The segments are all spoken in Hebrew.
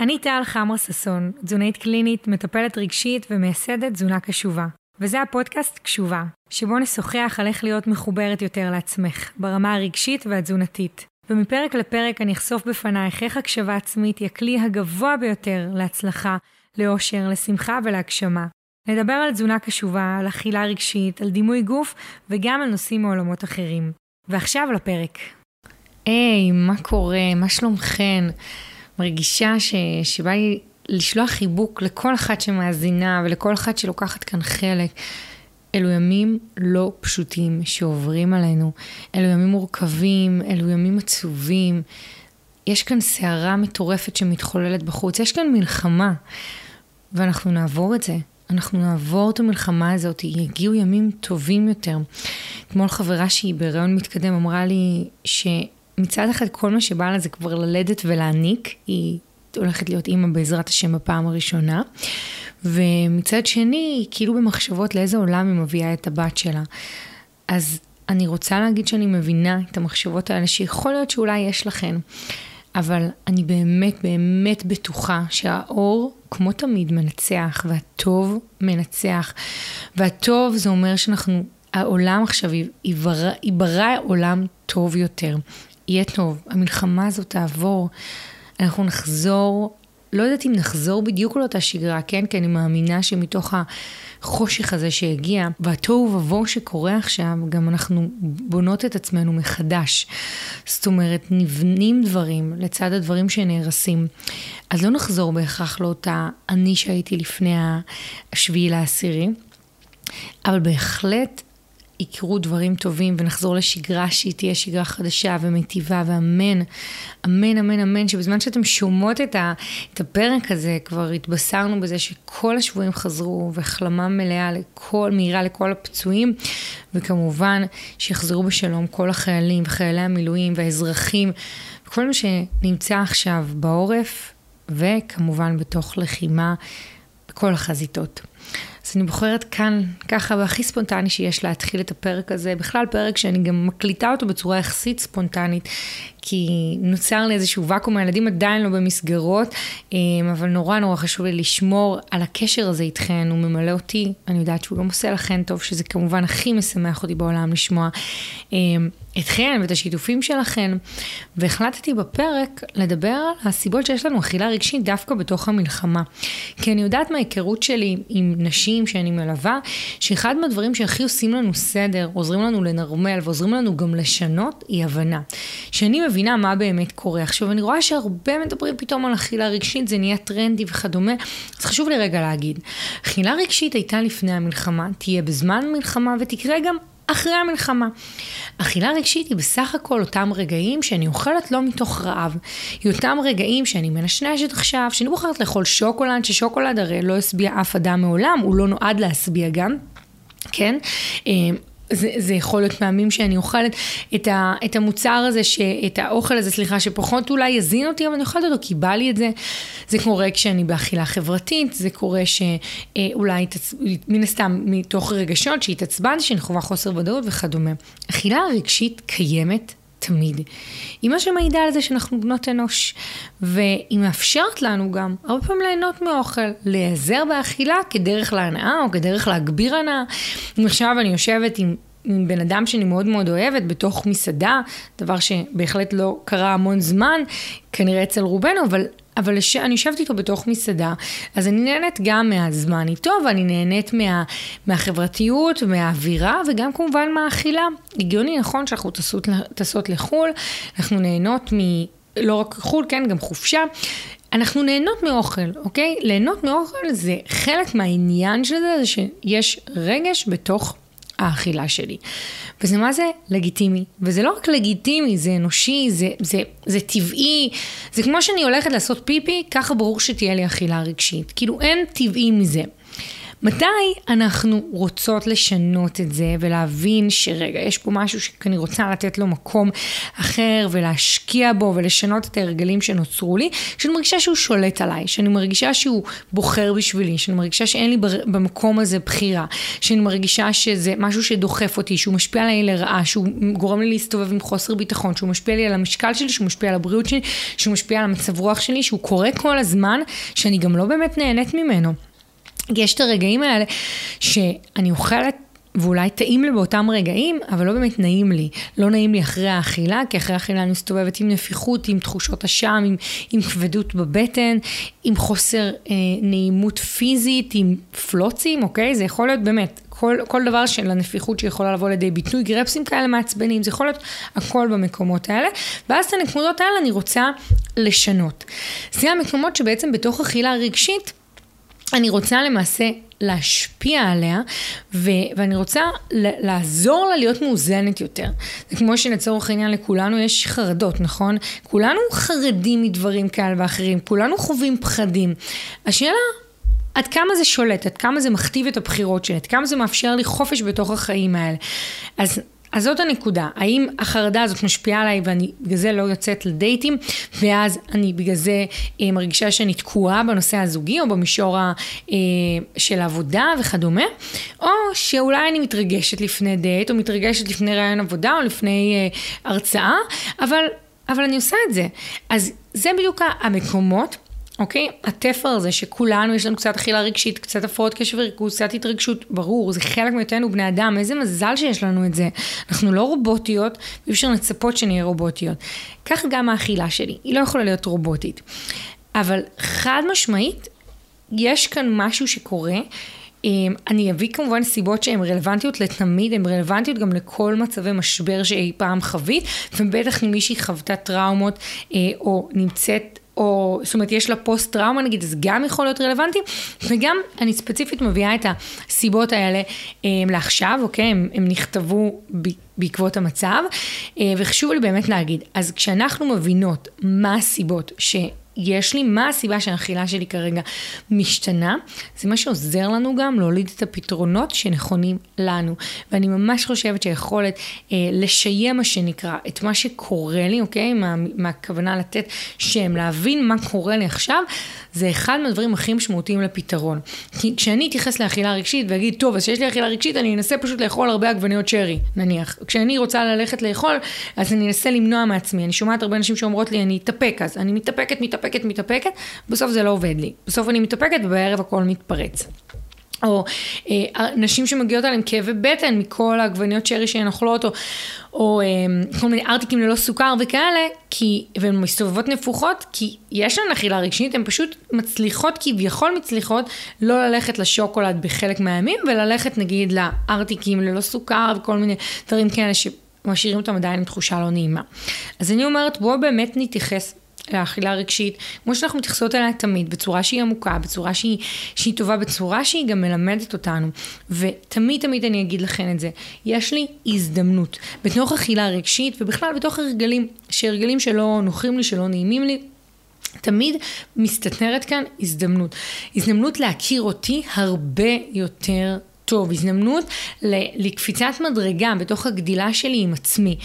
אני טל חמרה ששון, תזונאית קלינית, מטפלת רגשית ומייסדת תזונה קשובה. וזה הפודקאסט קשובה, שבו נשוחח על איך להיות מחוברת יותר לעצמך, ברמה הרגשית והתזונתית. ומפרק לפרק אני אחשוף בפנייך איך הקשבה עצמית היא הכלי הגבוה ביותר להצלחה, לאושר, לשמחה ולהגשמה. נדבר על תזונה קשובה, על אכילה רגשית, על דימוי גוף וגם על נושאים מעולמות אחרים. ועכשיו לפרק. היי, מה קורה? מה שלומכן? מרגישה ש... שבא לי לשלוח חיבוק לכל אחת שמאזינה ולכל אחת שלוקחת כאן חלק. אלו ימים לא פשוטים שעוברים עלינו, אלו ימים מורכבים, אלו ימים עצובים. יש כאן סערה מטורפת שמתחוללת בחוץ, יש כאן מלחמה, ואנחנו נעבור את זה. אנחנו נעבור את המלחמה הזאת, יגיעו ימים טובים יותר. אתמול חברה שהיא בהיריון מתקדם אמרה לי שמצד אחד כל מה שבא לה זה כבר ללדת ולהעניק, היא הולכת להיות אימא בעזרת השם בפעם הראשונה, ומצד שני, היא כאילו במחשבות לאיזה עולם היא מביאה את הבת שלה. אז אני רוצה להגיד שאני מבינה את המחשבות האלה, שיכול להיות שאולי יש לכן, אבל אני באמת באמת בטוחה שהאור, כמו תמיד, מנצח, והטוב מנצח. והטוב זה אומר שאנחנו, העולם עכשיו ייברא עולם טוב יותר. יהיה טוב, המלחמה הזאת תעבור, אנחנו נחזור לא יודעת אם נחזור בדיוק לאותה שגרה, כן? כי אני מאמינה שמתוך החושך הזה שהגיע, והתוהו ובוהו שקורה עכשיו, גם אנחנו בונות את עצמנו מחדש. זאת אומרת, נבנים דברים לצד הדברים שנהרסים. אז לא נחזור בהכרח לאותה אני שהייתי לפני השביעי לעשירי, אבל בהחלט יקרו דברים טובים ונחזור לשגרה שהיא תהיה שגרה חדשה ומיטיבה ואמן, אמן, אמן, אמן, שבזמן שאתם שומעות את, ה, את הפרק הזה, כבר התבשרנו בזה שכל השבויים חזרו והחלמה מלאה לכל, מהירה לכל הפצועים, וכמובן שיחזרו בשלום כל החיילים וחיילי המילואים והאזרחים, וכל מה שנמצא עכשיו בעורף, וכמובן בתוך לחימה בכל החזיתות. אז אני בוחרת כאן, ככה, והכי ספונטני שיש להתחיל את הפרק הזה. בכלל פרק שאני גם מקליטה אותו בצורה יחסית ספונטנית, כי נוצר לי איזשהו ואקום, הילדים עדיין לא במסגרות, אה, אבל נורא נורא חשוב לי לשמור על הקשר הזה איתכן, הוא ממלא אותי, אני יודעת שהוא גם עושה לכן טוב, שזה כמובן הכי משמח אותי בעולם לשמוע. אה, אתכן ואת השיתופים שלכן, והחלטתי בפרק לדבר על הסיבות שיש לנו אכילה רגשית דווקא בתוך המלחמה. כי אני יודעת מההיכרות שלי עם נשים שאני מלווה, שאחד מהדברים שהכי עושים לנו סדר, עוזרים לנו לנרמל ועוזרים לנו גם לשנות, היא הבנה. שאני מבינה מה באמת קורה. עכשיו, אני רואה שהרבה מדברים פתאום על אכילה רגשית, זה נהיה טרנדי וכדומה, אז חשוב לי רגע להגיד, אכילה רגשית הייתה לפני המלחמה, תהיה בזמן מלחמה ותקרה גם אחרי המלחמה. אכילה רגשית היא בסך הכל אותם רגעים שאני אוכלת לא מתוך רעב. היא אותם רגעים שאני מנשנשת עכשיו, שאני בוחרת לאכול שוקולד, ששוקולד הרי לא השביע אף אדם מעולם, הוא לא נועד להשביע גם. כן? אה, זה, זה יכול להיות פעמים שאני אוכלת את, ה, את המוצר הזה, ש, את האוכל הזה, סליחה, שפחות אולי יזין אותי, אבל אני אוכלת אותו כי בא לי את זה. זה קורה כשאני באכילה חברתית, זה קורה שאולי, מן הסתם, מתוך רגשות שהתעצבנתי, שאני חווה חוסר ודאות וכדומה. אכילה רגשית קיימת תמיד. היא מה שמעידה על זה שאנחנו בנות אנוש, והיא מאפשרת לנו גם הרבה פעמים ליהנות מאוכל, להיעזר באכילה כדרך להנאה או כדרך להגביר הנאה. אם עכשיו אני יושבת עם עם בן אדם שאני מאוד מאוד אוהבת בתוך מסעדה, דבר שבהחלט לא קרה המון זמן, כנראה אצל רובנו, אבל אבל לש... אני יושבת איתו בתוך מסעדה, אז אני נהנית גם מהזמן איתו, ואני נהנית מה... מהחברתיות, מהאווירה, וגם כמובן מהאכילה. הגיוני, נכון, שאנחנו טסות, טסות לחו"ל, אנחנו נהנות מ... לא רק חו"ל, כן, גם חופשה. אנחנו נהנות מאוכל, אוקיי? ליהנות מאוכל זה חלק מהעניין של זה, זה שיש רגש בתוך האכילה שלי. וזה מה זה לגיטימי. וזה לא רק לגיטימי, זה אנושי, זה, זה, זה טבעי. זה כמו שאני הולכת לעשות פיפי, ככה ברור שתהיה לי אכילה רגשית. כאילו אין טבעי מזה. מתי אנחנו רוצות לשנות את זה ולהבין שרגע, יש פה משהו שאני רוצה לתת לו מקום אחר ולהשקיע בו ולשנות את ההרגלים שנוצרו לי, שאני מרגישה שהוא שולט עליי, שאני מרגישה שהוא בוחר בשבילי, שאני מרגישה שאין לי במקום הזה בחירה, שאני מרגישה שזה משהו שדוחף אותי, שהוא משפיע עליי לרעה, שהוא גורם לי להסתובב עם חוסר ביטחון, שהוא משפיע לי על המשקל שלי, שהוא משפיע על הבריאות שלי, שהוא משפיע על המצב רוח שלי, שהוא קורה כל הזמן, שאני גם לא באמת נהנית ממנו. יש את הרגעים האלה שאני אוכלת ואולי טעים לי באותם רגעים, אבל לא באמת נעים לי. לא נעים לי אחרי האכילה, כי אחרי האכילה אני מסתובבת עם נפיחות, עם תחושות אשם, עם, עם כבדות בבטן, עם חוסר אה, נעימות פיזית, עם פלוצים, אוקיי? זה יכול להיות באמת כל, כל דבר של הנפיחות שיכולה לבוא לידי ביטוי, גרפסים כאלה מעצבנים, זה יכול להיות הכל במקומות האלה, ואז את הנקודות האלה אני רוצה לשנות. זה המקומות שבעצם בתוך אכילה רגשית, אני רוצה למעשה להשפיע עליה, ו- ואני רוצה לעזור לה להיות מאוזנת יותר. זה כמו שלצורך העניין לכולנו יש חרדות, נכון? כולנו חרדים מדברים כאלה ואחרים, כולנו חווים פחדים. השאלה... עד כמה זה שולט, עד כמה זה מכתיב את הבחירות שלי, עד כמה זה מאפשר לי חופש בתוך החיים האלה. אז אז זאת הנקודה, האם החרדה הזאת משפיעה עליי ואני בגלל זה לא יוצאת לדייטים, ואז אני בגלל זה אה, מרגישה שאני תקועה בנושא הזוגי או במישור ה, אה, של העבודה וכדומה, או שאולי אני מתרגשת לפני דייט, או מתרגשת לפני רעיון עבודה, או לפני אה, הרצאה, אבל, אבל אני עושה את זה. אז זה בדיוק המקומות. אוקיי? התפר הזה שכולנו יש לנו קצת אכילה רגשית, קצת הפרעות קשב וריכוז, קצת התרגשות, ברור, זה חלק מאיתנו בני אדם, איזה מזל שיש לנו את זה. אנחנו לא רובוטיות, ואי אפשר לצפות שנהיה רובוטיות. כך גם האכילה שלי, היא לא יכולה להיות רובוטית. אבל חד משמעית, יש כאן משהו שקורה. אמ, אני אביא כמובן סיבות שהן רלוונטיות לתמיד, הן רלוונטיות גם לכל מצבי משבר שאי פעם חווית, ובטח אם מישהי חוותה טראומות אה, או נמצאת או זאת אומרת יש לה פוסט טראומה נגיד, אז גם יכול להיות רלוונטי, וגם אני ספציפית מביאה את הסיבות האלה הם, לעכשיו, אוקיי? הם, הם נכתבו בעקבות המצב, אה, וחשוב לי באמת להגיד, אז כשאנחנו מבינות מה הסיבות ש... יש לי, מה הסיבה שהאכילה שלי כרגע משתנה, זה מה שעוזר לנו גם להוליד את הפתרונות שנכונים לנו. ואני ממש חושבת שהיכולת אה, לשיים מה שנקרא, את מה שקורה לי, אוקיי? מה, מהכוונה לתת שם, להבין מה קורה לי עכשיו, זה אחד מהדברים הכי משמעותיים לפתרון. כי כשאני אתייחס לאכילה רגשית ואגיד, טוב, אז כשיש לי אכילה רגשית, אני אנסה פשוט לאכול הרבה עגבניות שרי, נניח. כשאני רוצה ללכת לאכול, אז אני אנסה למנוע מעצמי. אני שומעת הרבה אנשים שאומרות לי, אני אתאפק, אז אני מתאפקת, מתאפקת, מתאפקת, בסוף זה לא עובד לי. בסוף אני מתאפקת ובערב הכל מתפרץ. או אה, נשים שמגיעות עליהן כאבי בטן מכל העגבניות שרי שהן אוכלות, או, או אה, כל מיני ארטיקים ללא סוכר וכאלה, כי, והן מסתובבות נפוחות, כי יש להן אכילה רגשית, הן פשוט מצליחות, כביכול מצליחות, לא ללכת לשוקולד בחלק מהימים, וללכת נגיד לארטיקים ללא סוכר וכל מיני דברים כאלה שמשאירים אותם עדיין עם תחושה לא נעימה. אז אני אומרת, בואו באמת נתייחס לאכילה רגשית, כמו שאנחנו מתייחסות אליה תמיד, בצורה שהיא עמוקה, בצורה שהיא, שהיא טובה, בצורה שהיא גם מלמדת אותנו. ותמיד תמיד אני אגיד לכם את זה, יש לי הזדמנות. בתוך אכילה רגשית, ובכלל בתוך הרגלים, שהרגלים שלא נוחים לי, שלא נעימים לי, תמיד מסתתרת כאן הזדמנות. הזדמנות להכיר אותי הרבה יותר טוב, הזדמנות לקפיצת מדרגה בתוך הגדילה שלי עם עצמי.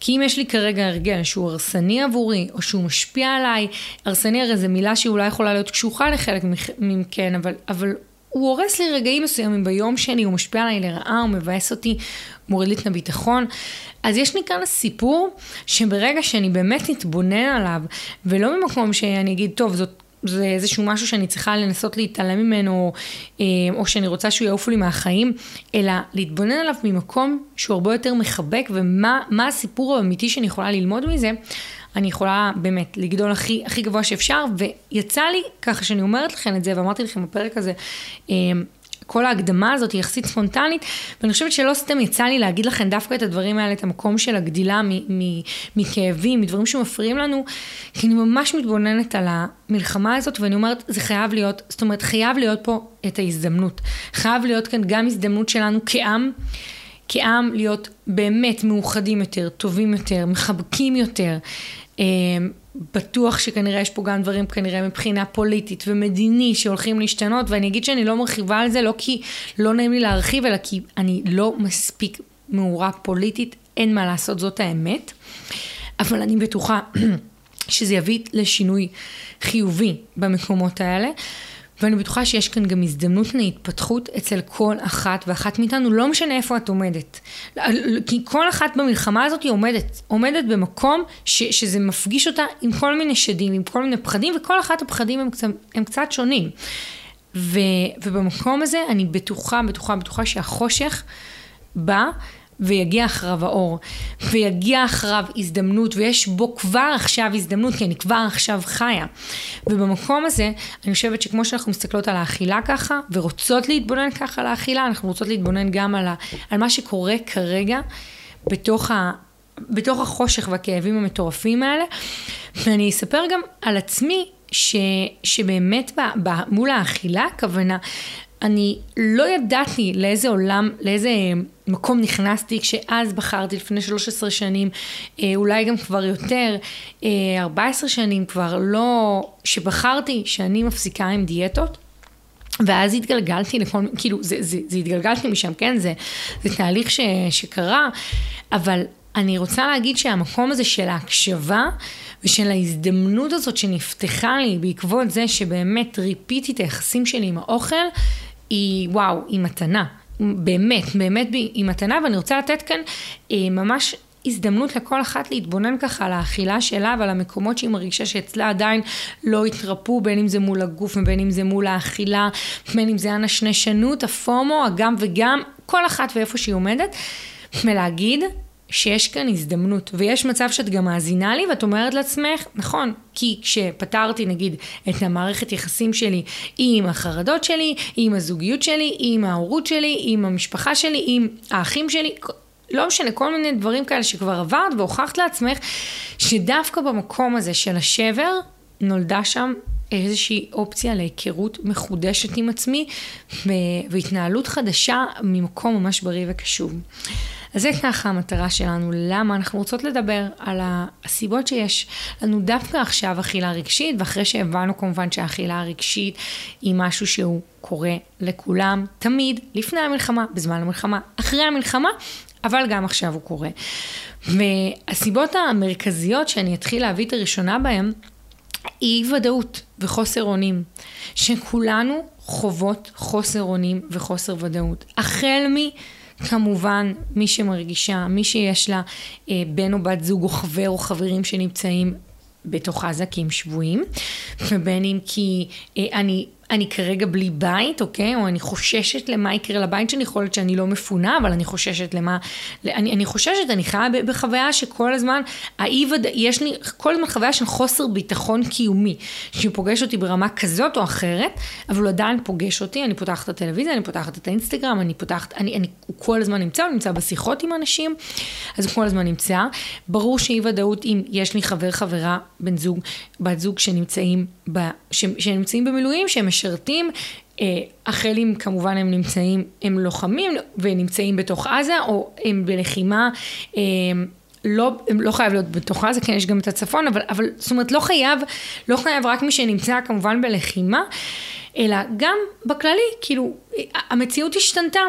כי אם יש לי כרגע הרגל שהוא הרסני עבורי, או שהוא משפיע עליי, הרסני הרי זו מילה שאולי יכולה להיות קשוחה לחלק מכן, אבל, אבל הוא הורס לי רגעים מסוימים ביום שלי, הוא משפיע עליי לרעה, הוא מבאס אותי, מוריד לי את הביטחון. אז יש לי כאן סיפור שברגע שאני באמת אתבונן עליו, ולא ממקום שאני אגיד, טוב, זאת זה איזשהו משהו שאני צריכה לנסות להתעלם ממנו, אה, או שאני רוצה שהוא יעוף לי מהחיים, אלא להתבונן עליו ממקום שהוא הרבה יותר מחבק, ומה הסיפור האמיתי שאני יכולה ללמוד מזה, אני יכולה באמת לגדול הכי, הכי גבוה שאפשר, ויצא לי, ככה שאני אומרת לכם את זה, ואמרתי לכם בפרק הזה, אה, כל ההקדמה הזאת היא יחסית ספונטנית, ואני חושבת שלא סתם יצא לי להגיד לכם דווקא את הדברים האלה, את המקום של הגדילה מכאבים, מדברים שמפריעים לנו, כי אני ממש מתבוננת על המלחמה הזאת, ואני אומרת, זה חייב להיות, זאת אומרת, חייב להיות פה את ההזדמנות. חייב להיות כאן גם הזדמנות שלנו כעם. כעם להיות באמת מאוחדים יותר, טובים יותר, מחבקים יותר, אה, בטוח שכנראה יש פה גם דברים כנראה מבחינה פוליטית ומדיני שהולכים להשתנות, ואני אגיד שאני לא מרחיבה על זה, לא כי לא נעים לי להרחיב, אלא כי אני לא מספיק מעורה פוליטית, אין מה לעשות, זאת האמת. אבל אני בטוחה שזה יביא לשינוי חיובי במקומות האלה. ואני בטוחה שיש כאן גם הזדמנות להתפתחות אצל כל אחת ואחת מאיתנו, לא משנה איפה את עומדת. כי כל אחת במלחמה הזאת היא עומדת, עומדת במקום ש, שזה מפגיש אותה עם כל מיני שדים, עם כל מיני פחדים, וכל אחת הפחדים הם קצת, הם קצת שונים. ו, ובמקום הזה אני בטוחה, בטוחה, בטוחה שהחושך בא ויגיע אחריו האור, ויגיע אחריו הזדמנות, ויש בו כבר עכשיו הזדמנות, כי אני כבר עכשיו חיה. ובמקום הזה, אני חושבת שכמו שאנחנו מסתכלות על האכילה ככה, ורוצות להתבונן ככה על האכילה, אנחנו רוצות להתבונן גם על, ה, על מה שקורה כרגע בתוך, ה, בתוך החושך והכאבים המטורפים האלה. ואני אספר גם על עצמי, ש, שבאמת ב, ב, מול האכילה, הכוונה, אני לא ידעתי לאיזה עולם, לאיזה מקום נכנסתי כשאז בחרתי לפני 13 שנים, אה, אולי גם כבר יותר, 14 אה, שנים כבר לא, שבחרתי שאני מפסיקה עם דיאטות. ואז התגלגלתי לכל, כאילו, זה, זה, זה התגלגלתי משם, כן, זה, זה תהליך ש, שקרה, אבל אני רוצה להגיד שהמקום הזה של ההקשבה ושל ההזדמנות הזאת שנפתחה לי בעקבות זה שבאמת ריפיתי את היחסים שלי עם האוכל, היא וואו, היא מתנה. באמת, באמת היא מתנה, ואני רוצה לתת כאן אה, ממש הזדמנות לכל אחת להתבונן ככה על האכילה שלה ועל המקומות שהיא מרגישה שאצלה עדיין לא התרפאו, בין אם זה מול הגוף ובין אם זה מול האכילה, בין אם זה הנשנשנות, הפומו, הגם וגם, כל אחת ואיפה שהיא עומדת, ולהגיד שיש כאן הזדמנות, ויש מצב שאת גם מאזינה לי ואת אומרת לעצמך, נכון, כי כשפתרתי נגיד את המערכת יחסים שלי עם החרדות שלי, עם הזוגיות שלי, עם ההורות שלי, עם המשפחה שלי, עם האחים שלי, לא משנה, כל מיני דברים כאלה שכבר עברת והוכחת לעצמך, שדווקא במקום הזה של השבר, נולדה שם איזושהי אופציה להיכרות מחודשת עם עצמי והתנהלות חדשה ממקום ממש בריא וקשוב. אז זה ככה המטרה שלנו, למה אנחנו רוצות לדבר על הסיבות שיש לנו דווקא עכשיו אכילה רגשית, ואחרי שהבנו כמובן שהאכילה הרגשית היא משהו שהוא קורה לכולם, תמיד, לפני המלחמה, בזמן המלחמה, אחרי המלחמה, אבל גם עכשיו הוא קורה. והסיבות המרכזיות שאני אתחיל להביא את הראשונה בהן, אי ודאות וחוסר אונים, שכולנו חוות חוסר אונים וחוסר ודאות. החל מ... כמובן, מי שמרגישה, מי שיש לה אה, בן או בת זוג או חבר או חברים שנמצאים בתוך הם שבויים, ובין אם כי אה, אני אני כרגע בלי בית, אוקיי? או אני חוששת למה יקרה לבית שלי, יכול להיות שאני לא מפונה, אבל אני חוששת למה... אני, אני חוששת, אני חיה בחוויה שכל הזמן, האי וד... יש לי כל הזמן חוויה של חוסר ביטחון קיומי, שפוגש אותי ברמה כזאת או אחרת, אבל הוא עדיין פוגש אותי, אני פותחת את הטלוויזיה, אני פותחת את האינסטגרם, אני פותחת, אני, אני, הוא כל הזמן נמצא, הוא נמצא בשיחות עם אנשים, אז הוא כל הזמן נמצא. ברור שאי ודאות אם יש לי חבר, חברה, בן זוג, בת זוג שנמצאים, ב, שנמצאים במילואים, שהם משרתים, אה, החל אם כמובן הם נמצאים, הם לוחמים ונמצאים בתוך עזה, או הם בלחימה, אה, לא, הם לא חייב להיות בתוך עזה, כן, יש גם את הצפון, אבל, אבל זאת אומרת, לא חייב, לא חייב רק מי שנמצא כמובן בלחימה, אלא גם בכללי, כאילו, המציאות השתנתה.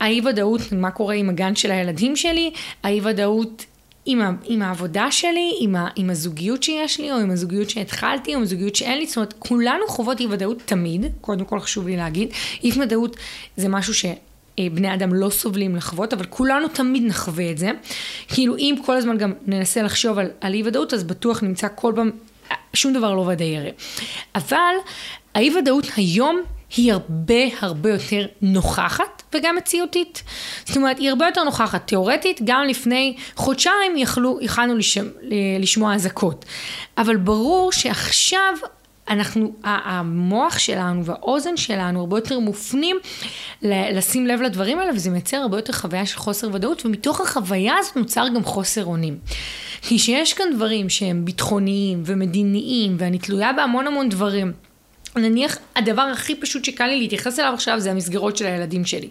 האי ודאות, מה קורה עם הגן של הילדים שלי, האי ודאות עם, ה, עם העבודה שלי, עם, ה, עם הזוגיות שיש לי, או עם הזוגיות שהתחלתי, או עם הזוגיות שאין לי, זאת אומרת, כולנו חוות אי ודאות תמיד, קודם כל חשוב לי להגיד, אי ודאות זה משהו שבני אדם לא סובלים לחוות, אבל כולנו תמיד נחווה את זה. כאילו אם כל הזמן גם ננסה לחשוב על, על אי ודאות, אז בטוח נמצא כל פעם, שום דבר לא ודאי הרי. אבל האי ודאות היום היא הרבה הרבה יותר נוכחת וגם מציאותית. זאת אומרת, היא הרבה יותר נוכחת. תיאורטית, גם לפני חודשיים יכלו, יכלנו לשמוע, לשמוע אזעקות. אבל ברור שעכשיו אנחנו, המוח שלנו והאוזן שלנו הרבה יותר מופנים לשים לב לדברים האלה, וזה מייצר הרבה יותר חוויה של חוסר ודאות, ומתוך החוויה הזאת נוצר גם חוסר אונים. כי שיש כאן דברים שהם ביטחוניים ומדיניים, ואני תלויה בהמון המון דברים. נניח הדבר הכי פשוט שקל לי להתייחס אליו עכשיו זה המסגרות של הילדים שלי.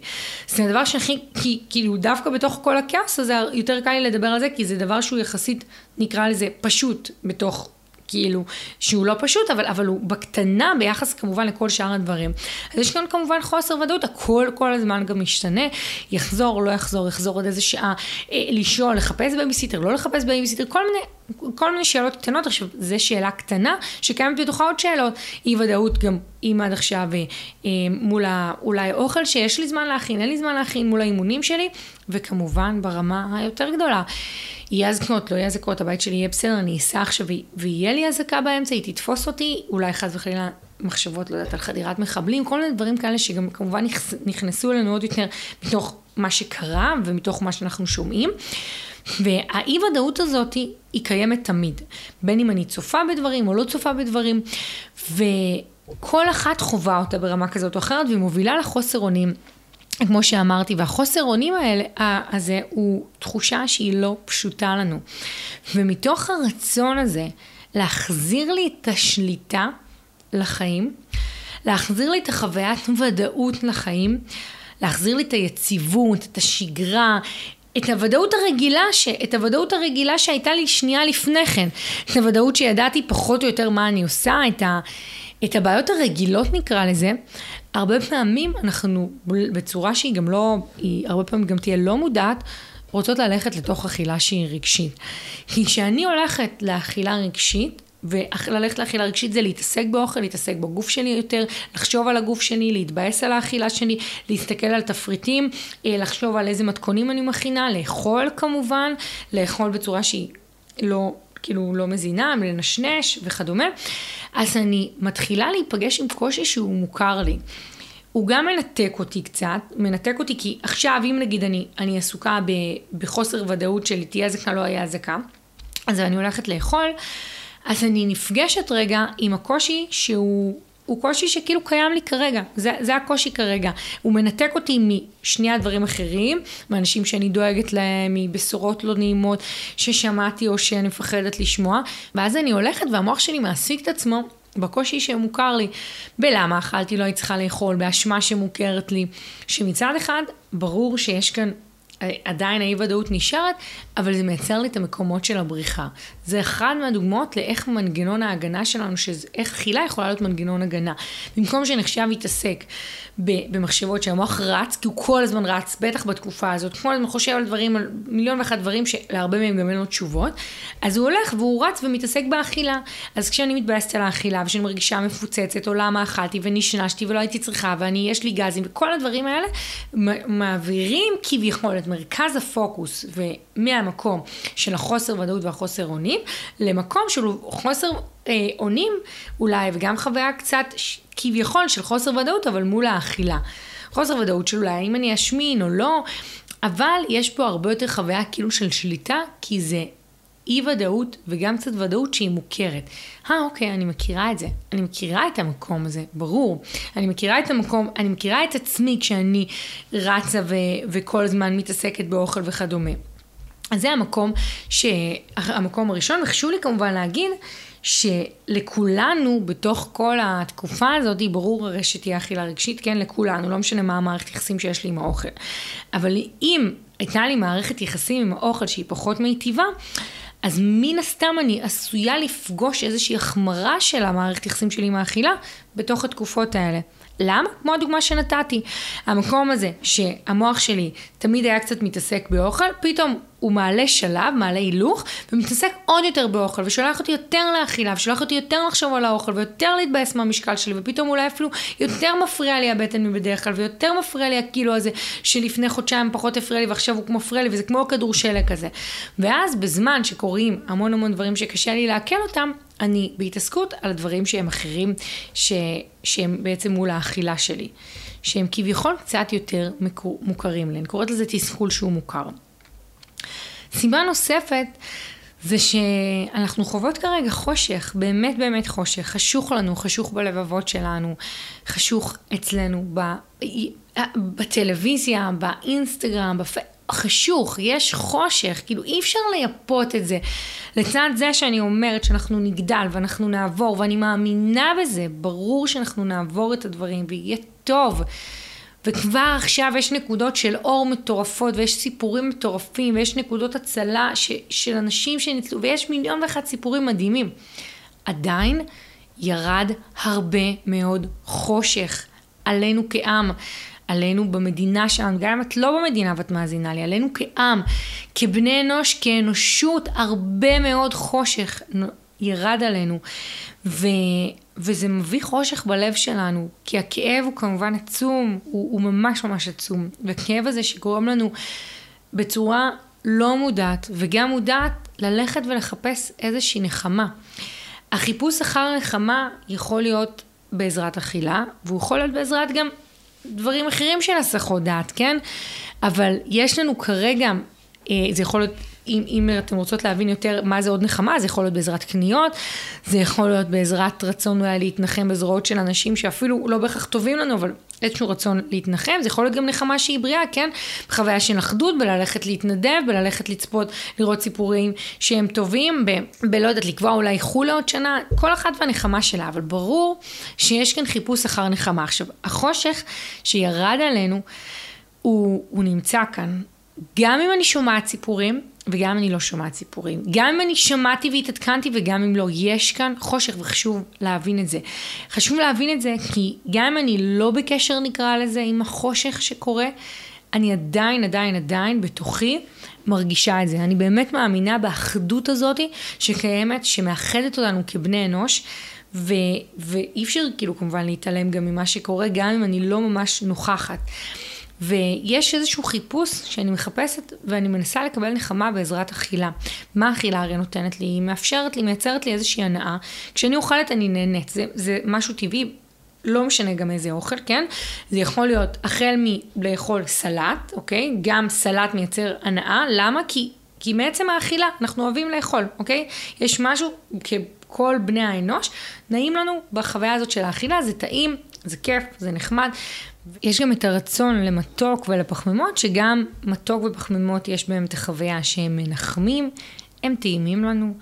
זה הדבר שהכי, כי, כאילו דווקא בתוך כל הכאוס הזה יותר קל לי לדבר על זה כי זה דבר שהוא יחסית נקרא לזה פשוט בתוך כאילו, שהוא לא פשוט, אבל, אבל הוא בקטנה ביחס כמובן לכל שאר הדברים. אז יש כאן כמובן חוסר ודאות, הכל כל הזמן גם משתנה, יחזור, לא יחזור, יחזור עוד איזה שעה, אה, לשאול, לחפש בייביסיטר, לא לחפש בייביסיטר, כל מיני... כל מיני שאלות קטנות, עכשיו, זו שאלה קטנה שקיימת בתוכה עוד שאלות. אי ודאות גם אם עד עכשיו אה, מול ה, אולי אוכל שיש לי זמן להכין, אין לי זמן להכין, מול האימונים שלי, וכמובן ברמה היותר גדולה. יהיה אזעקות, לא יהיה אזעקות, הבית שלי יהיה בסדר, אני אסע עכשיו ויהיה לי אזעקה באמצע, היא תתפוס אותי, אולי חס וחלילה מחשבות, לא יודעת, על חדירת מחבלים, כל מיני דברים כאלה שגם כמובן נכנסו אלינו עוד יותר מתוך מה שקרה ומתוך מה שאנחנו שומעים. והאי ודאות הזאת היא קיימת תמיד, בין אם אני צופה בדברים או לא צופה בדברים, וכל אחת חווה אותה ברמה כזאת או אחרת, והיא מובילה לחוסר אונים. כמו שאמרתי, והחוסר אונים הזה הוא תחושה שהיא לא פשוטה לנו. ומתוך הרצון הזה להחזיר לי את השליטה לחיים, להחזיר לי את החוויית ודאות לחיים, להחזיר לי את היציבות, את השגרה, את הוודאות הרגילה, ש... את הוודאות הרגילה שהייתה לי שנייה לפני כן, את הוודאות שידעתי פחות או יותר מה אני עושה, את, ה... את הבעיות הרגילות נקרא לזה, הרבה פעמים אנחנו בצורה שהיא גם לא, היא הרבה פעמים גם תהיה לא מודעת, רוצות ללכת לתוך אכילה שהיא רגשית. כי כשאני הולכת לאכילה רגשית, וללכת לאכילה רגשית זה להתעסק באוכל, להתעסק בגוף שלי יותר, לחשוב על הגוף שלי, להתבאס על האכילה שלי, להסתכל על תפריטים, אה, לחשוב על איזה מתכונים אני מכינה, לאכול כמובן, לאכול בצורה שהיא לא, כאילו לא מזינה, לנשנש וכדומה. אז אני מתחילה להיפגש עם קושי שהוא מוכר לי. הוא גם מנתק אותי קצת, מנתק אותי כי עכשיו אם נגיד אני, אני עסוקה ב, בחוסר ודאות של תהיה אזעקה לא היה אזעקה, אז אני הולכת לאכול. אז אני נפגשת רגע עם הקושי שהוא הוא קושי שכאילו קיים לי כרגע, זה, זה הקושי כרגע. הוא מנתק אותי משני הדברים אחרים, מאנשים שאני דואגת להם, מבשורות לא נעימות ששמעתי או שאני מפחדת לשמוע, ואז אני הולכת והמוח שלי מעסיק את עצמו בקושי שמוכר לי, בלמה אכלתי לא הייתי צריכה לאכול, באשמה שמוכרת לי, שמצד אחד ברור שיש כאן עדיין האי ודאות נשארת, אבל זה מייצר לי את המקומות של הבריחה. זה אחד מהדוגמאות לאיך מנגנון ההגנה שלנו, איך אכילה יכולה להיות מנגנון הגנה. במקום שנחשב יתעסק במחשבות שהמוח רץ, כי הוא כל הזמן רץ, בטח בתקופה הזאת, כל הזמן חושב על דברים, על מיליון ואחת דברים שלהרבה מהם גם אין לו תשובות, אז הוא הולך והוא רץ ומתעסק באכילה. אז כשאני מתבאסת על האכילה ושאני מרגישה מפוצצת, או למה אכלתי ונשנשתי ולא הייתי צריכה, ואני, יש לי גזים, וכל הדברים האלה מעבירים כביכול את מרכז הפוקוס ומהמקום של החוסר ודאות והחוסר אונים, למקום של חוסר אה, אונים אולי, וגם חוויה קצת כביכול של חוסר ודאות, אבל מול האכילה. חוסר ודאות של אולי אם אני אשמין או לא, אבל יש פה הרבה יותר חוויה כאילו של שליטה, כי זה אי ודאות וגם קצת ודאות שהיא מוכרת. אה, אוקיי, אני מכירה את זה. אני מכירה את המקום הזה, ברור. אני מכירה את המקום, אני מכירה את עצמי כשאני רצה ו- וכל הזמן מתעסקת באוכל וכדומה. אז זה המקום, ש... המקום הראשון, וחשוב לי כמובן להגיד שלכולנו בתוך כל התקופה הזאת, ברור הרי שתהיה אכילה רגשית, כן, לכולנו, לא משנה מה המערכת יחסים שיש לי עם האוכל. אבל אם הייתה לי מערכת יחסים עם האוכל שהיא פחות מיטיבה, אז מן הסתם אני עשויה לפגוש איזושהי החמרה של המערכת יחסים שלי עם האכילה בתוך התקופות האלה. למה? כמו הדוגמה שנתתי. המקום הזה שהמוח שלי תמיד היה קצת מתעסק באוכל, פתאום הוא מעלה שלב, מעלה הילוך, ומתעסק עוד יותר באוכל, ושולח אותי יותר לאכילה, ושולח אותי יותר לחשוב על האוכל, ויותר להתבאס מהמשקל שלי, ופתאום אולי אפילו יותר מפריע לי הבטן מבדרך כלל, ויותר מפריע לי הקילו הזה, שלפני חודשיים פחות הפריע לי, ועכשיו הוא מפריע לי, וזה כמו כדור שלג כזה. ואז בזמן שקורים המון המון דברים שקשה לי לעכל אותם, אני בהתעסקות על דברים שהם אחרים, ש... שהם בעצם מול האכילה שלי, שהם כביכול קצת יותר מוכרים לי. אני קוראת לזה תסכול שהוא מוכר. סיבה נוספת זה שאנחנו חוות כרגע חושך, באמת באמת חושך, חשוך לנו, חשוך בלבבות שלנו, חשוך אצלנו ב, בטלוויזיה, באינסטגרם, בפ... חשוך, יש חושך, כאילו אי אפשר לייפות את זה. לצד זה שאני אומרת שאנחנו נגדל ואנחנו נעבור, ואני מאמינה בזה, ברור שאנחנו נעבור את הדברים ויהיה טוב. וכבר עכשיו יש נקודות של אור מטורפות ויש סיפורים מטורפים ויש נקודות הצלה ש, של אנשים שניצלו ויש מיליון ואחת סיפורים מדהימים. עדיין ירד הרבה מאוד חושך עלינו כעם. עלינו במדינה שלנו, גם אם את לא במדינה ואת מאזינה לי, עלינו כעם, כבני אנוש, כאנושות, הרבה מאוד חושך ירד עלינו. ו, וזה מביא חושך בלב שלנו, כי הכאב הוא כמובן עצום, הוא, הוא ממש ממש עצום. והכאב הזה שגורם לנו בצורה לא מודעת, וגם מודעת, ללכת ולחפש איזושהי נחמה. החיפוש אחר נחמה יכול להיות בעזרת אכילה, והוא יכול להיות בעזרת גם דברים אחרים של הסחות דעת, כן? אבל יש לנו כרגע, אה, זה יכול להיות אם, אם אתם רוצות להבין יותר מה זה עוד נחמה, זה יכול להיות בעזרת קניות, זה יכול להיות בעזרת רצון אולי להתנחם בזרועות של אנשים שאפילו לא בהכרח טובים לנו, אבל איזשהו רצון להתנחם, זה יכול להיות גם נחמה שהיא בריאה, כן? בחוויה של אחדות, בללכת להתנדב, בללכת לצפות, לראות סיפורים שהם טובים, ב, בלא יודעת, לקבוע אולי חול לעוד שנה, כל אחת והנחמה שלה, אבל ברור שיש כאן חיפוש אחר נחמה. עכשיו, החושך שירד עלינו, הוא, הוא נמצא כאן. גם אם אני שומעת סיפורים, וגם אני לא שומעת סיפורים. גם אם אני שמעתי והתעדכנתי וגם אם לא, יש כאן חושך וחשוב להבין את זה. חשוב להבין את זה כי גם אם אני לא בקשר נקרא לזה עם החושך שקורה, אני עדיין, עדיין, עדיין בתוכי מרגישה את זה. אני באמת מאמינה באחדות הזאת שקיימת, שמאחדת אותנו כבני אנוש. ו- ואי אפשר כאילו כמובן להתעלם גם ממה שקורה, גם אם אני לא ממש נוכחת. ויש איזשהו חיפוש שאני מחפשת ואני מנסה לקבל נחמה בעזרת אכילה. מה אכילה הרי נותנת לי? היא מאפשרת לי, מייצרת לי איזושהי הנאה. כשאני אוכלת אני נהנית, זה, זה משהו טבעי. לא משנה גם איזה אוכל, כן? זה יכול להיות החל מלאכול סלט, אוקיי? גם סלט מייצר הנאה, למה? כי, כי מעצם האכילה אנחנו אוהבים לאכול, אוקיי? יש משהו, ככל בני האנוש, נעים לנו בחוויה הזאת של האכילה, זה טעים, זה כיף, זה נחמד, יש גם את הרצון למתוק ולפחמימות, שגם מתוק ופחמימות יש בהם את החוויה שהם מנחמים, הם טעימים לנו.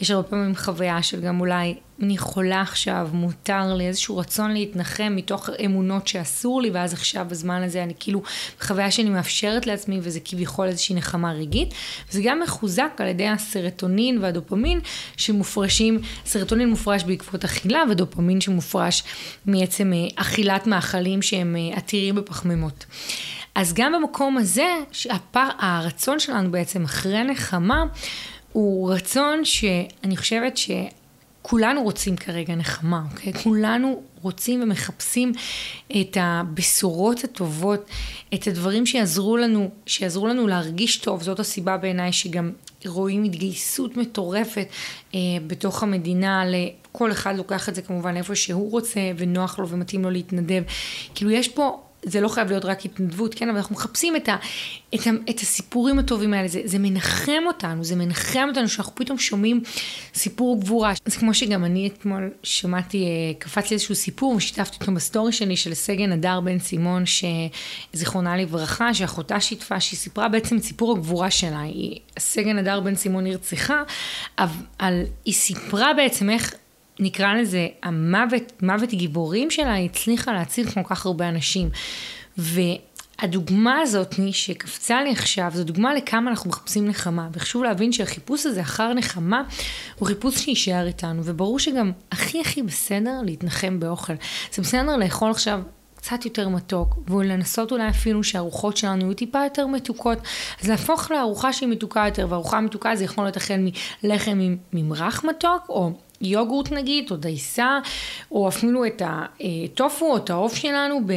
יש הרבה פעמים חוויה של גם אולי, אני יכולה עכשיו, מותר לי איזשהו רצון להתנחם מתוך אמונות שאסור לי, ואז עכשיו בזמן הזה אני כאילו, חוויה שאני מאפשרת לעצמי, וזה כביכול איזושהי נחמה רגעית. זה גם מחוזק על ידי הסרטונין והדופמין שמופרשים, סרטונין מופרש בעקבות אכילה, ודופמין שמופרש מעצם אה, אכילת מאכלים שהם אה, עתירים בפחמימות. אז גם במקום הזה, הפר, הרצון שלנו בעצם אחרי נחמה, הוא רצון שאני חושבת שכולנו רוצים כרגע נחמה, אוקיי? כולנו רוצים ומחפשים את הבשורות הטובות, את הדברים שיעזרו לנו, שיעזרו לנו להרגיש טוב, זאת הסיבה בעיניי שגם רואים התגייסות מטורפת אה, בתוך המדינה, לכל אחד לוקח את זה כמובן איפה שהוא רוצה ונוח לו ומתאים לו להתנדב. כאילו יש פה זה לא חייב להיות רק התנדבות, כן, אבל אנחנו מחפשים את, ה, את, ה, את הסיפורים הטובים האלה, זה, זה מנחם אותנו, זה מנחם אותנו שאנחנו פתאום שומעים סיפור גבורה. זה כמו שגם אני אתמול שמעתי, אה, קפץ לי איזשהו סיפור, ושיתפתי אותו בסטורי שלי של סגן הדר בן סימון, שזיכרונה לברכה, שאחותה שיתפה, שהיא סיפרה בעצם את סיפור הגבורה שלה. היא, סגן הדר בן סימון נרצחה, אבל היא סיפרה בעצם איך נקרא לזה, המוות, מוות גיבורים שלה, היא הצליחה להציל כל כך הרבה אנשים. והדוגמה הזאת שקפצה לי עכשיו, זו דוגמה לכמה אנחנו מחפשים נחמה. וחשוב להבין שהחיפוש הזה אחר נחמה, הוא חיפוש שיישאר איתנו. וברור שגם הכי הכי בסדר להתנחם באוכל. זה בסדר לאכול עכשיו קצת יותר מתוק, ולנסות אולי אפילו שהארוחות שלנו יהיו טיפה יותר מתוקות. אז להפוך לארוחה שהיא מתוקה יותר, וארוחה מתוקה זה יכול להיות החל מלחם עם ממרח מתוק, או יוגורט נגיד, או דייסה, או אפילו את הטופו או את העוף שלנו ב...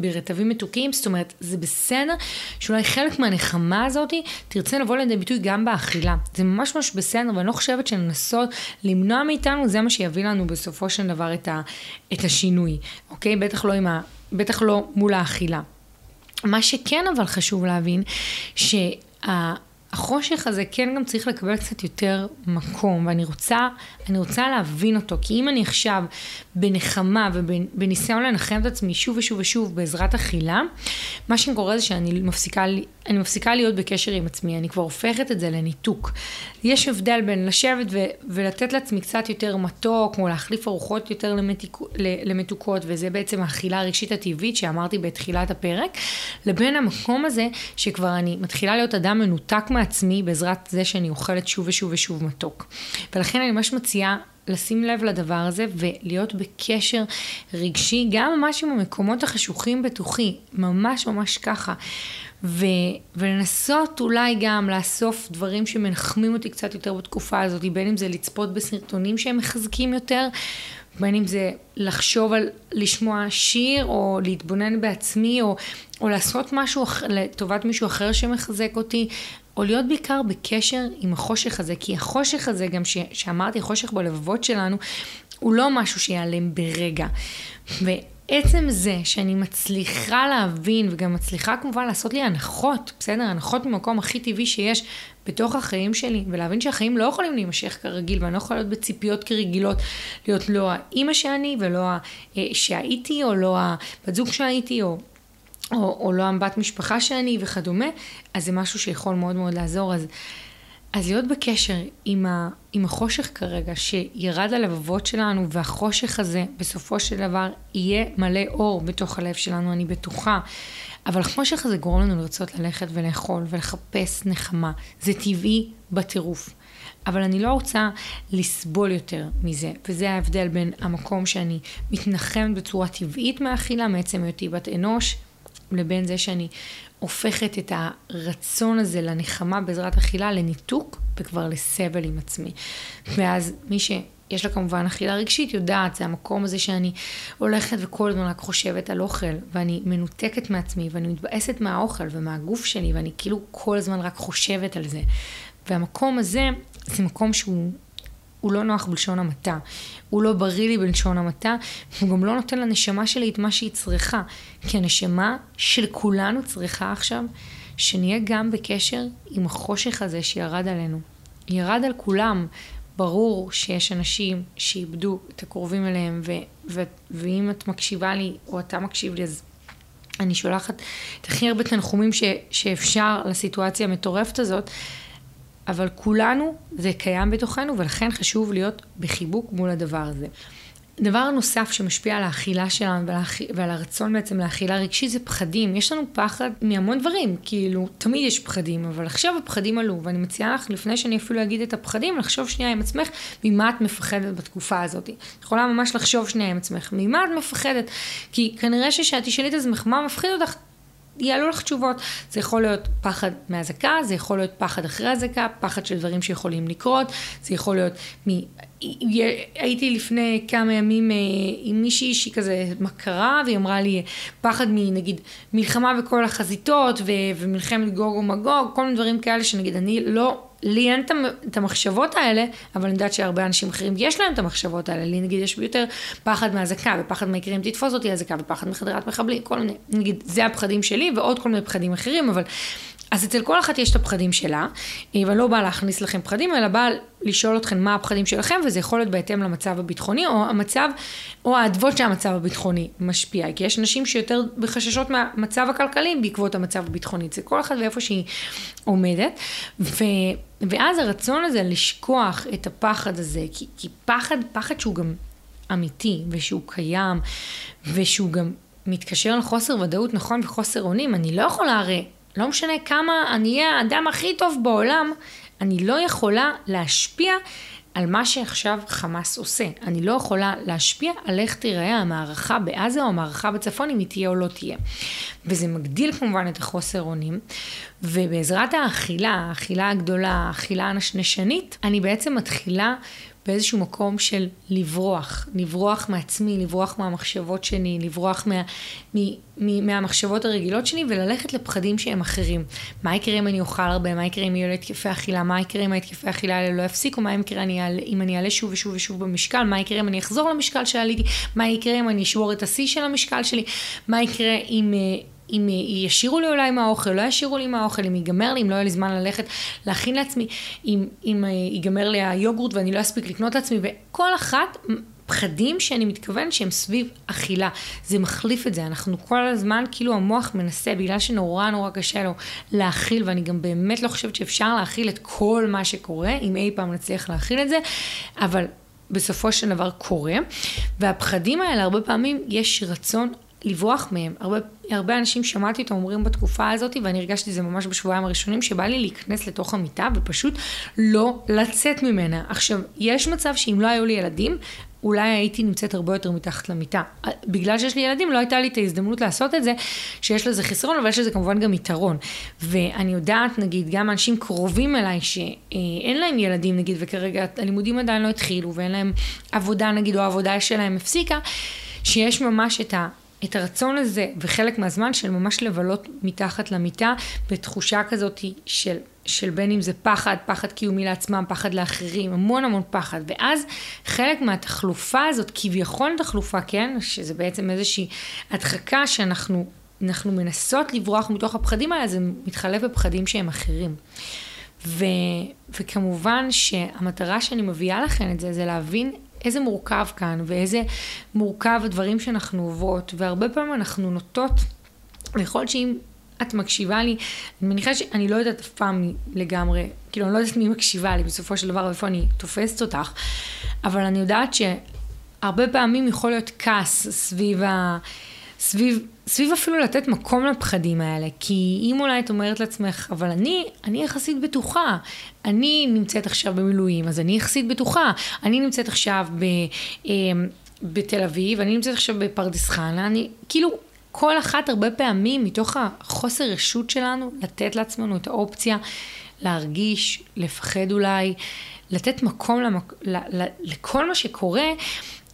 ברטבים מתוקים, זאת אומרת, זה בסדר שאולי חלק מהנחמה הזאת תרצה לבוא לידי ביטוי גם באכילה. זה ממש ממש בסדר, ואני לא חושבת שלנסות למנוע מאיתנו, זה מה שיביא לנו בסופו של דבר את, ה, את השינוי, אוקיי? בטח לא, ה, בטח לא מול האכילה. מה שכן אבל חשוב להבין, שה... החושך הזה כן גם צריך לקבל קצת יותר מקום, ואני רוצה, אני רוצה להבין אותו, כי אם אני עכשיו בנחמה ובניסיון לנחם את עצמי שוב ושוב ושוב בעזרת אכילה, מה שקורה זה שאני מפסיקה, אני מפסיקה להיות בקשר עם עצמי, אני כבר הופכת את זה לניתוק. יש הבדל בין לשבת ו, ולתת לעצמי קצת יותר מתוק, כמו להחליף ארוחות יותר למתיק, למתוקות, וזה בעצם האכילה הרגשית הטבעית שאמרתי בתחילת הפרק, לבין המקום הזה שכבר אני מתחילה להיות אדם מנותק מעצמי בעזרת זה שאני אוכלת שוב ושוב ושוב מתוק. ולכן אני ממש מציעה לשים לב לדבר הזה ולהיות בקשר רגשי, גם ממש עם המקומות החשוכים בתוכי, ממש ממש ככה. ו, ולנסות אולי גם לאסוף דברים שמנחמים אותי קצת יותר בתקופה הזאת, בין אם זה לצפות בסרטונים שהם מחזקים יותר, בין אם זה לחשוב על לשמוע שיר, או להתבונן בעצמי, או, או לעשות משהו לטובת מישהו אחר שמחזק אותי, או להיות בעיקר בקשר עם החושך הזה, כי החושך הזה, גם ש, שאמרתי, החושך בלבבות שלנו, הוא לא משהו שיעלם ברגע. ועצם זה שאני מצליחה להבין, וגם מצליחה כמובן לעשות לי הנחות, בסדר? הנחות ממקום הכי טבעי שיש בתוך החיים שלי, ולהבין שהחיים לא יכולים להימשך כרגיל, ואני לא יכולה להיות בציפיות כרגילות, להיות לא האימא שאני, ולא אה, שהייתי, או לא הבת זוג שהייתי, או או, או לא הבת משפחה שאני וכדומה, אז זה משהו שיכול מאוד מאוד לעזור. אז, אז להיות בקשר עם, ה, עם החושך כרגע, שירד הלבבות שלנו, והחושך הזה בסופו של דבר יהיה מלא אור בתוך הלב שלנו, אני בטוחה. אבל החושך הזה גורם לנו לרצות ללכת ולאכול ולחפש נחמה. זה טבעי בטירוף. אבל אני לא רוצה לסבול יותר מזה, וזה ההבדל בין המקום שאני מתנחמת בצורה טבעית מהאכילה, מעצם היותי בת אנוש, לבין זה שאני הופכת את הרצון הזה לנחמה בעזרת אכילה לניתוק וכבר לסבל עם עצמי. ואז מי שיש לה כמובן אכילה רגשית יודעת, זה המקום הזה שאני הולכת וכל הזמן רק חושבת על אוכל, ואני מנותקת מעצמי, ואני מתבאסת מהאוכל ומהגוף שלי, ואני כאילו כל הזמן רק חושבת על זה. והמקום הזה, זה מקום שהוא הוא לא נוח בלשון המעטה, הוא לא בריא לי בלשון המעטה, הוא גם לא נותן לנשמה שלי את מה שהיא צריכה. כי הנשמה של כולנו צריכה עכשיו שנהיה גם בקשר עם החושך הזה שירד עלינו. ירד על כולם. ברור שיש אנשים שאיבדו את הקרובים אליהם, ו- ו- ואם את מקשיבה לי, או אתה מקשיב לי, אז אני שולחת את הכי הרבה תנחומים ש- שאפשר לסיטואציה המטורפת הזאת. אבל כולנו, זה קיים בתוכנו, ולכן חשוב להיות בחיבוק מול הדבר הזה. דבר נוסף שמשפיע על האכילה שלנו ולאכ... ועל הרצון בעצם לאכילה רגשית זה פחדים. יש לנו פחד מהמון דברים, כאילו, תמיד יש פחדים, אבל עכשיו הפחדים עלו, ואני מציעה לך, לפני שאני אפילו אגיד את הפחדים, לחשוב שנייה עם עצמך ממה את מפחדת בתקופה הזאת. את יכולה ממש לחשוב שנייה עם עצמך, ממה את מפחדת? כי כנראה שכשאת תשאלי את עצמך מה מפחיד אותך, יעלו לך תשובות. זה יכול להיות פחד מאזעקה, זה יכול להיות פחד אחרי אזעקה, פחד של דברים שיכולים לקרות, זה יכול להיות מ... הייתי לפני כמה ימים אה, עם מישהי שהיא כזה מכרה, והיא אמרה לי פחד מנגיד מלחמה בכל החזיתות. ומלחמת גוג ומגוג, כל מיני דברים כאלה שנגיד אני לא לי אין את המחשבות האלה, אבל אני יודעת שהרבה אנשים אחרים יש להם את המחשבות האלה. לי נגיד יש יותר פחד מאזעקה, ופחד מה יקרה אם תתפוס אותי אזעקה, ופחד מחדרת מחבלים, כל מיני, נגיד, זה הפחדים שלי, ועוד כל מיני פחדים אחרים, אבל אז אצל כל אחת יש את הפחדים שלה, ואני לא באה להכניס לכם פחדים, אלא באה לשאול אתכם מה הפחדים שלכם, וזה יכול להיות בהתאם למצב הביטחוני, או המצב, או האדוות שהמצב הביטחוני משפיע. כי יש אנשים שיותר בחששות מהמצב הכלכלי בעקבות המצב הביטחוני. זה כל אחד ואיפה שהיא עומדת. ו, ואז הרצון הזה לשכוח את הפחד הזה, כי, כי פחד, פחד שהוא גם אמיתי, ושהוא קיים, ושהוא גם מתקשר לחוסר ודאות נכון וחוסר אונים, אני לא יכולה הרי לא משנה כמה אני אהיה האדם הכי טוב בעולם, אני לא יכולה להשפיע על מה שעכשיו חמאס עושה. אני לא יכולה להשפיע על איך תיראה המערכה בעזה או המערכה בצפון, אם היא תהיה או לא תהיה. וזה מגדיל כמובן את החוסר אונים, ובעזרת האכילה, האכילה הגדולה, האכילה הנשנשנית, אני בעצם מתחילה באיזשהו מקום של לברוח, לברוח מעצמי, לברוח מהמחשבות שלי, לברוח מה, מ, מ, מהמחשבות הרגילות שלי וללכת לפחדים שהם אחרים. מה יקרה אם אני אוכל הרבה? מה יקרה אם יהיו לי התקפי אכילה? מה יקרה אם ההתקפי אכילה האלה לא יפסיקו? מה יקרה אם אני אעלה שוב ושוב ושוב במשקל? מה יקרה אם אני אחזור למשקל שעליתי? מה יקרה אם אני אשבור את השיא של המשקל שלי? מה יקרה אם... אם ישאירו לי אולי מהאוכל, לא ישאירו לי מהאוכל, אם ייגמר לי, אם לא יהיה לי זמן ללכת להכין לעצמי, אם, אם אה, ייגמר לי היוגורט ואני לא אספיק לקנות לעצמי, וכל אחת פחדים שאני מתכוון שהם סביב אכילה. זה מחליף את זה, אנחנו כל הזמן, כאילו המוח מנסה, בגלל שנורא נורא קשה לו להכיל, ואני גם באמת לא חושבת שאפשר להכיל את כל מה שקורה, אם אי פעם נצליח להכיל את זה, אבל בסופו של דבר קורה, והפחדים האלה הרבה פעמים יש רצון לברוח מהם. הרבה, הרבה אנשים שמעתי אותם אומרים בתקופה הזאת, ואני הרגשתי את זה ממש בשבועיים הראשונים, שבא לי להיכנס לתוך המיטה ופשוט לא לצאת ממנה. עכשיו, יש מצב שאם לא היו לי ילדים, אולי הייתי נמצאת הרבה יותר מתחת למיטה. בגלל שיש לי ילדים, לא הייתה לי את ההזדמנות לעשות את זה, שיש לזה חסרון, אבל יש לזה כמובן גם יתרון. ואני יודעת, נגיד, גם אנשים קרובים אליי, שאין להם ילדים, נגיד, וכרגע הלימודים עדיין לא התחילו, ואין להם עבודה, נגיד, או העבודה שלהם הפסיקה, שיש ממש את ה... את הרצון הזה, וחלק מהזמן של ממש לבלות מתחת למיטה, בתחושה כזאת של, של בין אם זה פחד, פחד קיומי לעצמם, פחד לאחרים, המון המון פחד. ואז חלק מהתחלופה הזאת, כביכול תחלופה, כן, שזה בעצם איזושהי הדחקה שאנחנו אנחנו מנסות לברוח מתוך הפחדים האלה, זה מתחלף בפחדים שהם אחרים. ו, וכמובן שהמטרה שאני מביאה לכם את זה, זה להבין איזה מורכב כאן, ואיזה מורכב הדברים שאנחנו עוברות, והרבה פעמים אנחנו נוטות, ויכול להיות שאם את מקשיבה לי, אני מניחה שאני לא יודעת אף פעם לגמרי, כאילו אני לא יודעת מי מקשיבה לי בסופו של דבר, ואיפה אני תופסת אותך, אבל אני יודעת שהרבה פעמים יכול להיות כעס סביב ה... סביב, סביב אפילו לתת מקום לפחדים האלה, כי אם אולי את אומרת לעצמך, אבל אני, אני יחסית בטוחה, אני נמצאת עכשיו במילואים, אז אני יחסית בטוחה, אני נמצאת עכשיו ב, אה, בתל אביב, אני נמצאת עכשיו בפרדס חנה, אני, כאילו, כל אחת הרבה פעמים מתוך החוסר רשות שלנו, לתת לעצמנו את האופציה להרגיש, לפחד אולי, לתת מקום למק... ל... ל... לכל מה שקורה,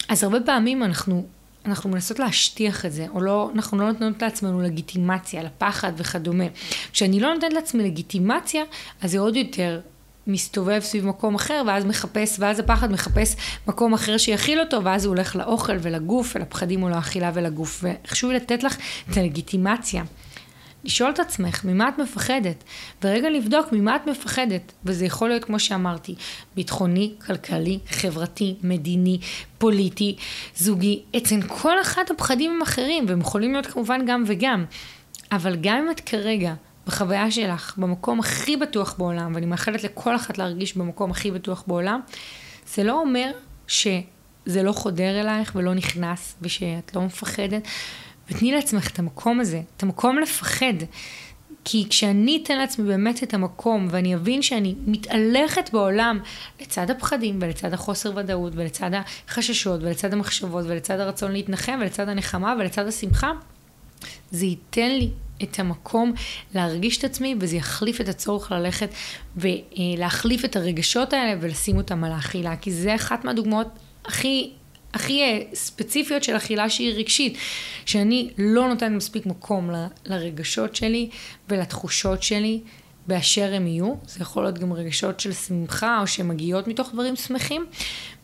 אז הרבה פעמים אנחנו אנחנו מנסות להשטיח את זה, או לא, אנחנו לא נותנות לעצמנו לגיטימציה, לפחד וכדומה. כשאני לא נותנת לעצמי לגיטימציה, אז זה עוד יותר מסתובב סביב מקום אחר, ואז מחפש, ואז הפחד מחפש מקום אחר שיכיל אותו, ואז הוא הולך לאוכל ולגוף, ולפחדים או לאכילה ולגוף. וחשוב לתת לך את הלגיטימציה. לשאול את עצמך, ממה את מפחדת? ורגע לבדוק ממה את מפחדת. וזה יכול להיות, כמו שאמרתי, ביטחוני, כלכלי, חברתי, מדיני, פוליטי, זוגי. אצל כל אחד הפחדים הם אחרים, והם יכולים להיות כמובן גם וגם. אבל גם אם את כרגע בחוויה שלך, במקום הכי בטוח בעולם, ואני מאחלת לכל אחת להרגיש במקום הכי בטוח בעולם, זה לא אומר שזה לא חודר אלייך ולא נכנס, ושאת לא מפחדת, ותני לעצמך את המקום הזה, את המקום לפחד. כי כשאני אתן לעצמי באמת את המקום, ואני אבין שאני מתהלכת בעולם לצד הפחדים, ולצד החוסר ודאות, ולצד החששות, ולצד המחשבות, ולצד הרצון להתנחם, ולצד הנחמה, ולצד השמחה, זה ייתן לי את המקום להרגיש את עצמי, וזה יחליף את הצורך ללכת ולהחליף את הרגשות האלה ולשים אותם על האכילה. כי זה אחת מהדוגמאות הכי הכי אה, ספציפיות של אכילה שהיא רגשית, שאני לא נותנת מספיק מקום ל, לרגשות שלי ולתחושות שלי באשר הם יהיו. זה יכול להיות גם רגשות של שמחה או שמגיעות מתוך דברים שמחים,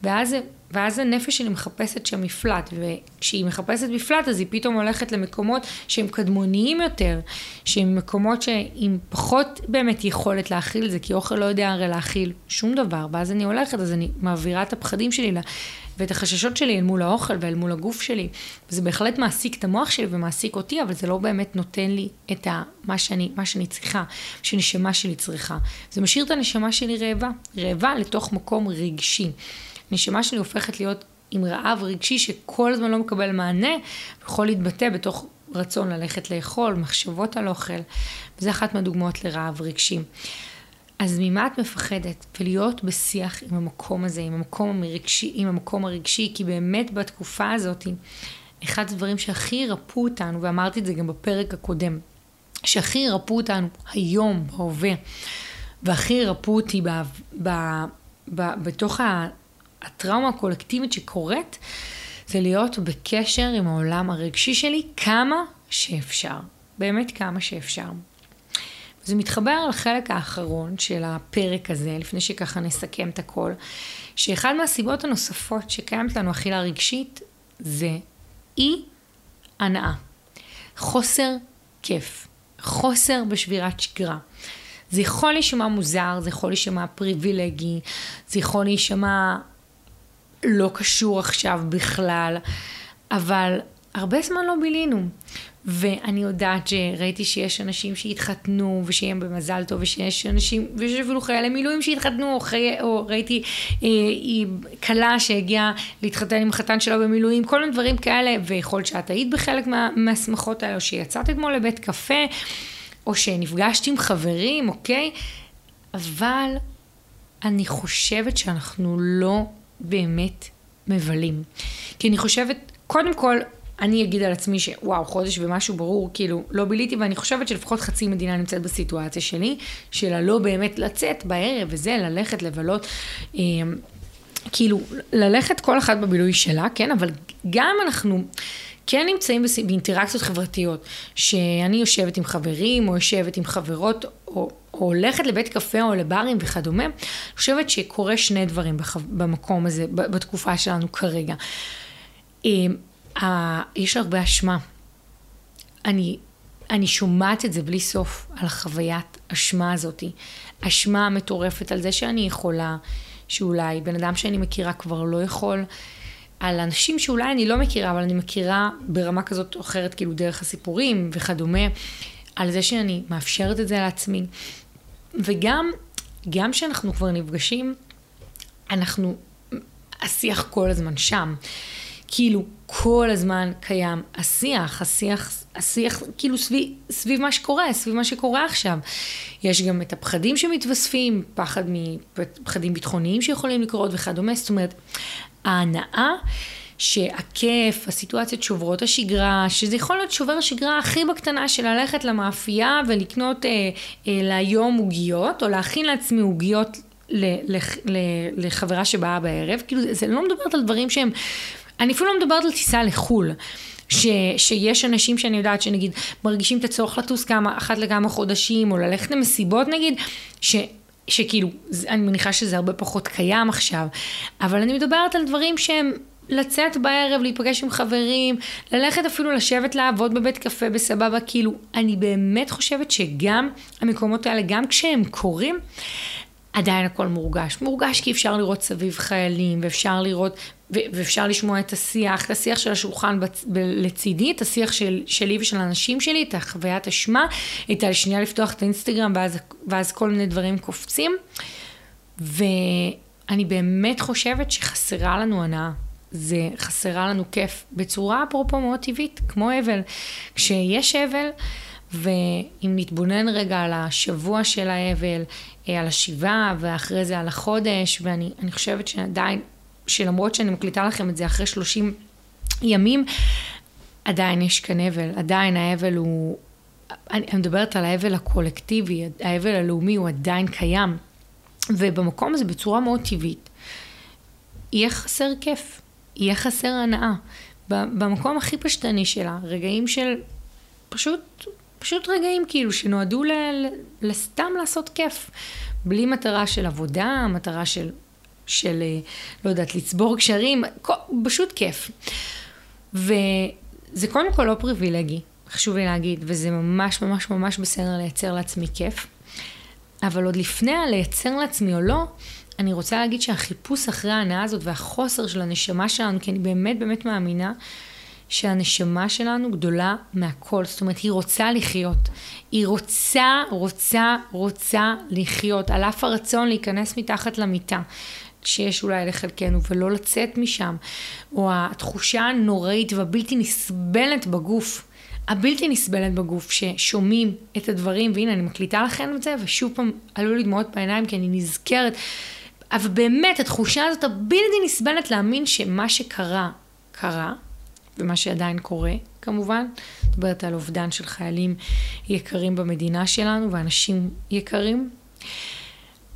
ואז, ואז הנפש שלי מחפשת שם מפלט, וכשהיא מחפשת מפלט אז היא פתאום הולכת למקומות שהם קדמוניים יותר, שהם מקומות שעם פחות באמת יכולת להכיל את זה, כי אוכל לא יודע הרי להכיל שום דבר, ואז אני הולכת, אז אני מעבירה את הפחדים שלי ואת החששות שלי אל מול האוכל ואל מול הגוף שלי. וזה בהחלט מעסיק את המוח שלי ומעסיק אותי, אבל זה לא באמת נותן לי את ה, מה, שאני, מה שאני צריכה, שנשמה שלי צריכה. זה משאיר את הנשמה שלי רעבה, רעבה לתוך מקום רגשי. הנשמה שלי הופכת להיות עם רעב רגשי שכל הזמן לא מקבל מענה, יכול להתבטא בתוך רצון ללכת לאכול, מחשבות על אוכל, וזה אחת מהדוגמאות לרעב רגשי. אז ממה את מפחדת? ולהיות בשיח עם המקום הזה, עם המקום הרגשי, עם המקום הרגשי, כי באמת בתקופה הזאת, אחד הדברים שהכי ירפאו אותנו, ואמרתי את זה גם בפרק הקודם, שהכי ירפאו אותנו היום, בהווה, והכי ירפאו אותי ב, ב, ב, בתוך הטראומה הקולקטיבית שקורית, זה להיות בקשר עם העולם הרגשי שלי כמה שאפשר. באמת כמה שאפשר. זה מתחבר לחלק האחרון של הפרק הזה, לפני שככה נסכם את הכל, שאחד מהסיבות הנוספות שקיימת לנו אכילה רגשית זה אי הנאה, חוסר כיף, חוסר בשבירת שגרה. זה יכול להישמע מוזר, זה יכול להישמע פריבילגי, זה יכול להישמע לא קשור עכשיו בכלל, אבל הרבה זמן לא בילינו. ואני יודעת שראיתי שיש אנשים שהתחתנו ושיהיה במזל טוב ושיש אנשים, ויש אפילו חיילי מילואים שהתחתנו, או, חי... או ראיתי אה, היא כלה שהגיעה להתחתן עם החתן שלה במילואים, כל מיני דברים כאלה, ויכול שאת היית בחלק מה, מהשמחות האלה, או שיצאת אתמול לבית קפה, או שנפגשת עם חברים, אוקיי? אבל אני חושבת שאנחנו לא באמת מבלים. כי אני חושבת, קודם כל, אני אגיד על עצמי שוואו, חודש ומשהו ברור, כאילו, לא ביליתי, ואני חושבת שלפחות חצי מדינה נמצאת בסיטואציה שלי, של הלא באמת לצאת בערב וזה, ללכת, לבלות. אה, כאילו, ללכת כל אחת בבילוי שלה, כן, אבל גם אנחנו... כן נמצאים באינטראקציות חברתיות, שאני יושבת עם חברים, או יושבת עם חברות, או, או הולכת לבית קפה או לברים וכדומה, אני חושבת שקורה שני דברים בחו, במקום הזה, בתקופה שלנו כרגע. אה, יש הרבה אשמה. אני, אני שומעת את זה בלי סוף, על החוויית אשמה הזאתי. אשמה מטורפת על זה שאני יכולה, שאולי בן אדם שאני מכירה כבר לא יכול. על אנשים שאולי אני לא מכירה, אבל אני מכירה ברמה כזאת או אחרת, כאילו דרך הסיפורים וכדומה, על זה שאני מאפשרת את זה לעצמי. וגם, גם כשאנחנו כבר נפגשים, אנחנו, השיח כל הזמן שם. כאילו, כל הזמן קיים השיח, השיח, השיח כאילו סביב, סביב מה שקורה, סביב מה שקורה עכשיו. יש גם את הפחדים שמתווספים, פחד מפחדים ביטחוניים שיכולים לקרות וכדומה, זאת אומרת, ההנאה שהכיף, הסיטואציות שוברות השגרה, שזה יכול להיות שובר השגרה הכי בקטנה של ללכת למאפייה ולקנות אה, אה, להיום עוגיות, או להכין לעצמי עוגיות לחברה שבאה בערב, כאילו זה לא מדברת על דברים שהם אני אפילו לא מדברת על טיסה לחו"ל. ש, שיש אנשים שאני יודעת שנגיד מרגישים את הצורך לטוס כמה, אחת לכמה חודשים, או ללכת למסיבות נגיד, ש, שכאילו, אני מניחה שזה הרבה פחות קיים עכשיו, אבל אני מדברת על דברים שהם לצאת בערב, להיפגש עם חברים, ללכת אפילו לשבת לעבוד בבית קפה בסבבה, כאילו, אני באמת חושבת שגם המקומות האלה, גם כשהם קורים, עדיין הכל מורגש. מורגש כי אפשר לראות סביב חיילים, ואפשר לראות, ואפשר לשמוע את השיח, את השיח של השולחן. לצידי, את השיח של... שלי ושל האנשים שלי, את החוויית אשמה, את השנייה לפתוח את האינסטגרם, ואז, ואז כל מיני דברים קופצים. ואני באמת חושבת שחסרה לנו הנאה. זה חסרה לנו כיף, בצורה אפרופו מאוד טבעית, כמו אבל. כשיש אבל, ואם נתבונן רגע על השבוע של האבל, אה, על השבעה, ואחרי זה על החודש, ואני חושבת שעדיין, שלמרות שאני מקליטה לכם את זה אחרי 30 ימים, עדיין יש כאן אבל, עדיין האבל הוא, אני, מדברת על האבל הקולקטיבי, האבל הלאומי הוא עדיין קיים, ובמקום הזה בצורה מאוד טבעית, יהיה חסר כיף, יהיה חסר הנאה. במקום הכי פשטני שלה, רגעים של פשוט פשוט רגעים כאילו שנועדו לסתם לעשות כיף. בלי מטרה של עבודה, מטרה של, של אה, לא יודעת, לצבור קשרים, פשוט כיף. וזה קודם כל לא פריבילגי, חשוב לי להגיד, וזה ממש ממש ממש בסדר לייצר לעצמי כיף. אבל עוד לפני הלייצר לעצמי או לא, אני רוצה להגיד שהחיפוש אחרי ההנאה הזאת והחוסר של הנשמה שלנו, כי אני באמת באמת מאמינה שהנשמה שלנו גדולה מהכל, זאת אומרת, היא רוצה לחיות. היא רוצה, רוצה, רוצה לחיות, על אף הרצון להיכנס מתחת למיטה. שיש אולי לחלקנו, ולא לצאת משם, או התחושה הנוראית והבלתי נסבלת בגוף, הבלתי נסבלת בגוף, ששומעים את הדברים, והנה אני מקליטה לכם את זה, ושוב פעם עלו לי דמעות בעיניים כי אני נזכרת, אבל באמת התחושה הזאת הבלתי נסבלת להאמין שמה שקרה, קרה, ומה שעדיין קורה כמובן. מדברת על אובדן של חיילים יקרים במדינה שלנו ואנשים יקרים.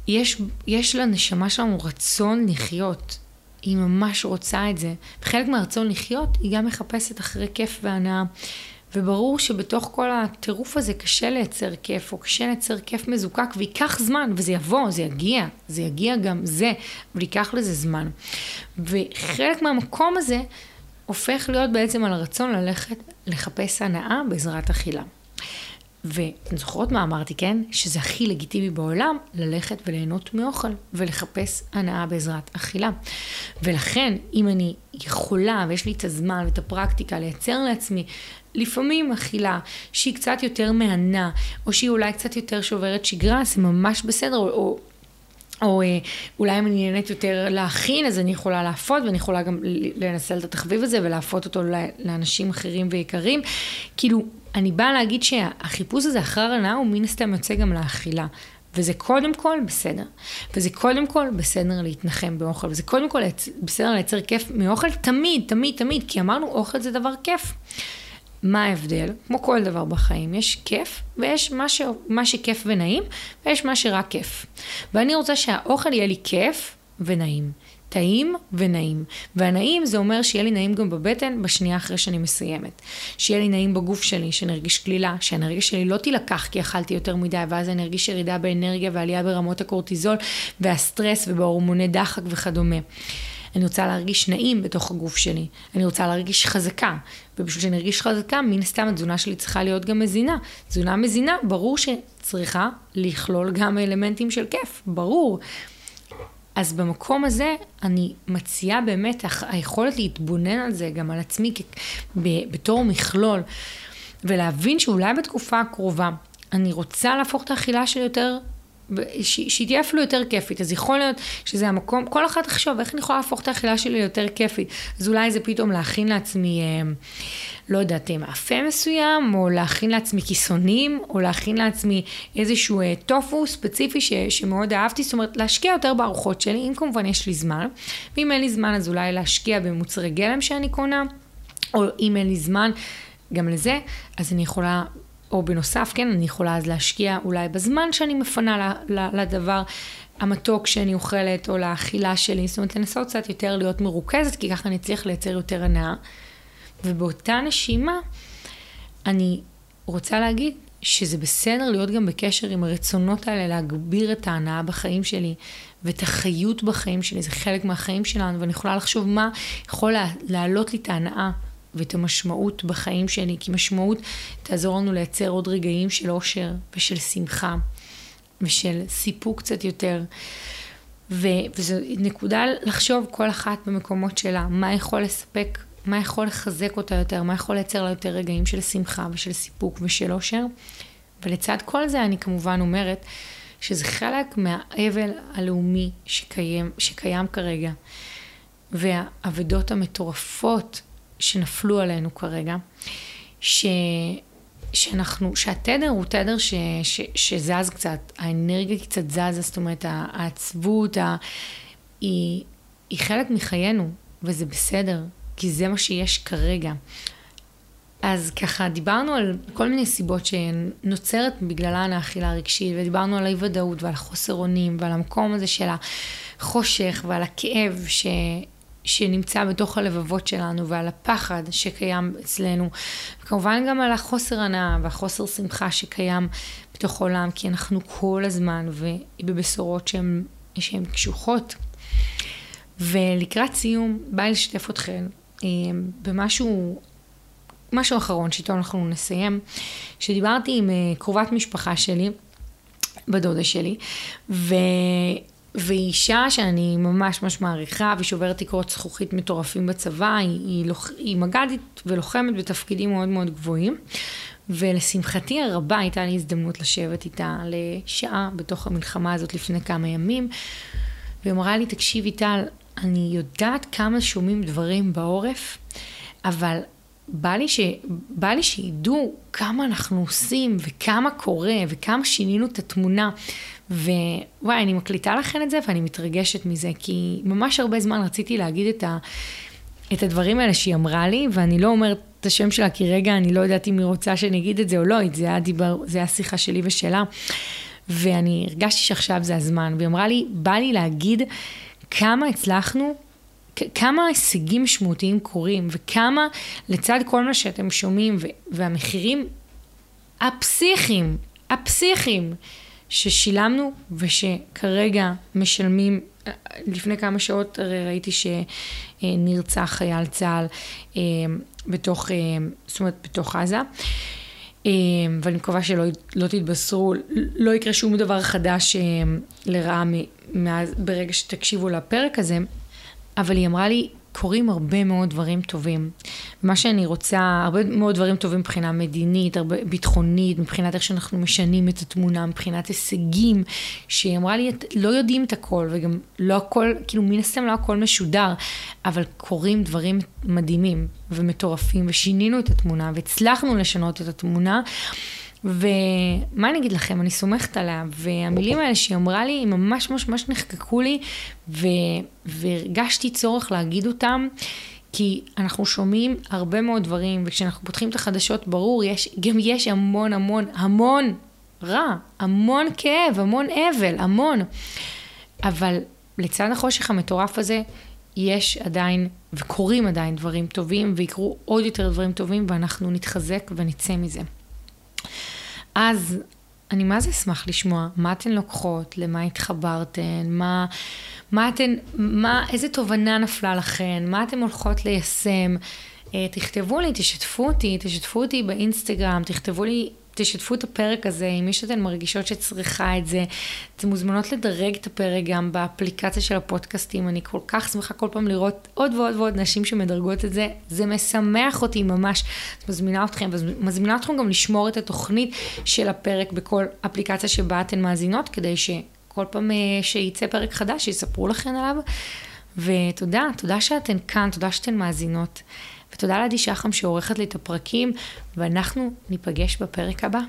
יש, יש לנשמה שלנו רצון לחיות. היא ממש רוצה את זה. וחלק מהרצון לחיות היא גם מחפשת אחרי כיף והנאה. וברור שבתוך כל הטירוף הזה קשה לייצר כיף, או קשה לייצר כיף מזוקק, וייקח זמן, וזה יבוא, זה יגיע, זה יגיע גם זה, אבל ייקח לזה זמן. וחלק מהמקום הזה הופך להיות בעצם על הרצון ללכת לחפש הנאה בעזרת אכילה. ואתן זוכרות מה אמרתי, כן? שזה הכי לגיטימי בעולם ללכת וליהנות מאוכל ולחפש הנאה בעזרת אכילה. ולכן, אם אני יכולה ויש לי את הזמן ואת הפרקטיקה לייצר לעצמי לפעמים אכילה שהיא קצת יותר מהנה, או שהיא אולי קצת יותר שוברת שגרה, זה ממש בסדר, או, או או אה, אולי אם אני נהנית יותר להכין, אז אני יכולה להפות, ואני יכולה גם לנסל את התחביב הזה ולהפות אותו לאנשים אחרים ויקרים. כאילו, אני באה להגיד שהחיפוש הזה אחר הנאה הוא מן הסתם יוצא גם לאכילה. וזה קודם כל בסדר. וזה קודם כל בסדר להתנחם באוכל. וזה קודם כל בסדר לייצר כיף מאוכל תמיד, תמיד, תמיד. כי אמרנו, אוכל זה דבר כיף. מה ההבדל? כמו כל דבר בחיים, יש כיף ויש מה, ש... מה שכיף ונעים ויש מה שרק כיף. ואני רוצה שהאוכל יהיה לי כיף ונעים. טעים ונעים. והנעים זה אומר שיהיה לי נעים גם בבטן בשנייה אחרי שאני מסיימת. שיהיה לי נעים בגוף שלי, שאני ארגיש קלילה, שהאנרגיה שלי לא תילקח כי אכלתי יותר מדי, ואז אני ארגיש ירידה באנרגיה ועלייה ברמות הקורטיזול והסטרס ובהורמוני דחק וכדומה. אני רוצה להרגיש נעים בתוך הגוף שלי, אני רוצה להרגיש חזקה, ובשביל שאני ארגיש חזקה, מן הסתם התזונה שלי צריכה להיות גם מזינה. תזונה מזינה, ברור שצריכה לכלול גם אלמנטים של כיף, ברור. אז במקום הזה אני מציעה באמת היכולת להתבונן על זה, גם על עצמי בתור מכלול, ולהבין שאולי בתקופה הקרובה אני רוצה להפוך את האכילה שלי יותר שהיא תהיה אפילו יותר כיפית. אז יכול להיות שזה המקום, כל אחת תחשוב איך אני יכולה להפוך את האכילה שלי ליותר כיפית. אז אולי זה פתאום להכין לעצמי, אה, לא יודעת, אה, מאפה מסוים, או להכין לעצמי כיסונים, או להכין לעצמי איזשהו אה, טופו ספציפי ש, שמאוד אהבתי. זאת אומרת, להשקיע יותר בארוחות שלי, אם כמובן יש לי זמן. ואם אין לי זמן, אז אולי להשקיע במוצרי גלם שאני קונה, או אם אין לי זמן, גם לזה, אז אני יכולה או בנוסף, כן, אני יכולה אז להשקיע אולי בזמן שאני מפנה לדבר המתוק שאני אוכלת, או לאכילה שלי, זאת אומרת, לנסות קצת יותר להיות מרוכזת, כי ככה אני אצליח לייצר יותר הנאה. ובאותה נשימה, אני רוצה להגיד שזה בסדר להיות גם בקשר עם הרצונות האלה, להגביר את ההנאה בחיים שלי, ואת החיות בחיים שלי, זה חלק מהחיים שלנו, ואני יכולה לחשוב מה יכול להעלות לי את ההנאה ואת המשמעות בחיים שלי, כי משמעות תעזור לנו לייצר עוד רגעים של אושר ושל שמחה ושל סיפוק קצת יותר. ו- וזו נקודה לחשוב כל אחת במקומות שלה, מה יכול לספק, מה יכול לחזק אותה יותר, מה יכול לייצר לה יותר רגעים של שמחה ושל סיפוק ושל אושר. ולצד כל זה אני כמובן אומרת שזה חלק מהאבל הלאומי שקיים, שקיים כרגע. והאבדות המטורפות שנפלו עלינו כרגע, ש... שאנחנו, שהתדר הוא תדר ש, ש, שזז קצת, האנרגיה קצת זזה, זאת אומרת העצבות, ה, היא, היא חלק מחיינו, וזה בסדר, כי זה מה שיש כרגע. אז ככה דיברנו על כל מיני סיבות שנוצרת בגללן האכילה הרגשית, ודיברנו על האי ודאות ועל החוסר אונים ועל המקום הזה של החושך ועל הכאב ש, שנמצא בתוך הלבבות שלנו ועל הפחד שקיים אצלנו. וכמובן גם על החוסר הנאה והחוסר שמחה שקיים בתוך העולם, כי אנחנו כל הזמן ובבשורות שהן, קשוחות. ולקראת סיום, בא לי לשתף אתכם אה, במשהו, משהו אחרון שאיתו אנחנו נסיים, שדיברתי עם אה, קרובת משפחה שלי, בדודה שלי, ו... והיא אישה שאני ממש ממש מעריכה, והיא שוברת תקרות זכוכית מטורפים בצבא, היא, היא, לוח, היא מג"דית ולוחמת בתפקידים מאוד מאוד גבוהים. ולשמחתי הרבה הייתה לי הזדמנות לשבת איתה לשעה בתוך המלחמה הזאת לפני כמה ימים. והיא אמרה לי, תקשיבי טל, אני יודעת כמה שומעים דברים בעורף, אבל בא לי, ש... בא לי שידעו כמה אנחנו עושים וכמה קורה וכמה שינינו את התמונה. ווואי, אני מקליטה לכם את זה ואני מתרגשת מזה, כי ממש הרבה זמן רציתי להגיד את, ה... את הדברים האלה שהיא אמרה לי, ואני לא אומרת את השם שלה, כי רגע אני לא יודעת אם היא רוצה שאני אגיד את זה או לא, זה היה, דיבר, זה היה שיחה שלי ושלה. ואני הרגשתי שעכשיו זה הזמן, והיא אמרה לי, בא לי להגיד כמה הצלחנו כמה הישגים משמעותיים קורים, וכמה לצד כל מה שאתם שומעים, והמחירים הפסיכיים, הפסיכיים, ששילמנו ושכרגע משלמים, לפני כמה שעות הרי ראיתי שנרצח חייל צה"ל אה, בתוך, אה, זאת אומרת, בתוך עזה. ואני מקווה שלא לא תתבשרו, לא יקרה שום דבר חדש לרעה ברגע שתקשיבו לפרק הזה, אבל היא אמרה לי, קורים הרבה מאוד דברים טובים. מה שאני רוצה, הרבה מאוד דברים טובים מבחינה מדינית, הרבה ביטחונית, מבחינת איך שאנחנו משנים את התמונה, מבחינת הישגים, שהיא אמרה לי, לא יודעים את הכל, וגם לא הכל, כאילו מן הסתם לא הכל משודר, אבל קורים דברים מדהימים ומטורפים, ושינינו את התמונה, והצלחנו לשנות את התמונה. ומה אני אגיד לכם, אני סומכת עליה, והמילים האלה שהיא אמרה לי, הם ממש ממש ממש נחקקו לי, ו... והרגשתי צורך להגיד אותם, כי אנחנו שומעים הרבה מאוד דברים, וכשאנחנו פותחים את החדשות, ברור, יש, גם יש המון המון המון רע, המון כאב, המון אבל, המון. אבל לצד החושך המטורף הזה, יש עדיין, וקורים עדיין דברים טובים, ויקרו עוד יותר דברים טובים, ואנחנו נתחזק ונצא מזה. אז אני מה זה אשמח לשמוע, מה אתן לוקחות, למה התחברתן, מה, מה אתן, מה, איזה תובנה נפלה לכן, מה אתן הולכות ליישם. אה, תכתבו לי, תשתפו אותי, תשתפו אותי באינסטגרם, תכתבו לי תשתפו את הפרק הזה עם מי שאתן מרגישות שצריכה את זה. אתן מוזמנות לדרג את הפרק גם באפליקציה של הפודקאסטים. אני כל כך שמחה כל פעם לראות עוד ועוד ועוד נשים שמדרגות את זה. זה משמח אותי ממש. אז מזמינה אתכם, ומזמינה אתכם גם לשמור את התוכנית של הפרק בכל אפליקציה שבה אתן מאזינות, כדי שכל פעם אה, שייצא פרק חדש, יספרו לכן עליו. ותודה, תודה שאתן כאן, תודה שאתן מאזינות. ותודה לעדי שחם שעורכת לי את הפרקים, ואנחנו ניפגש בפרק הבא.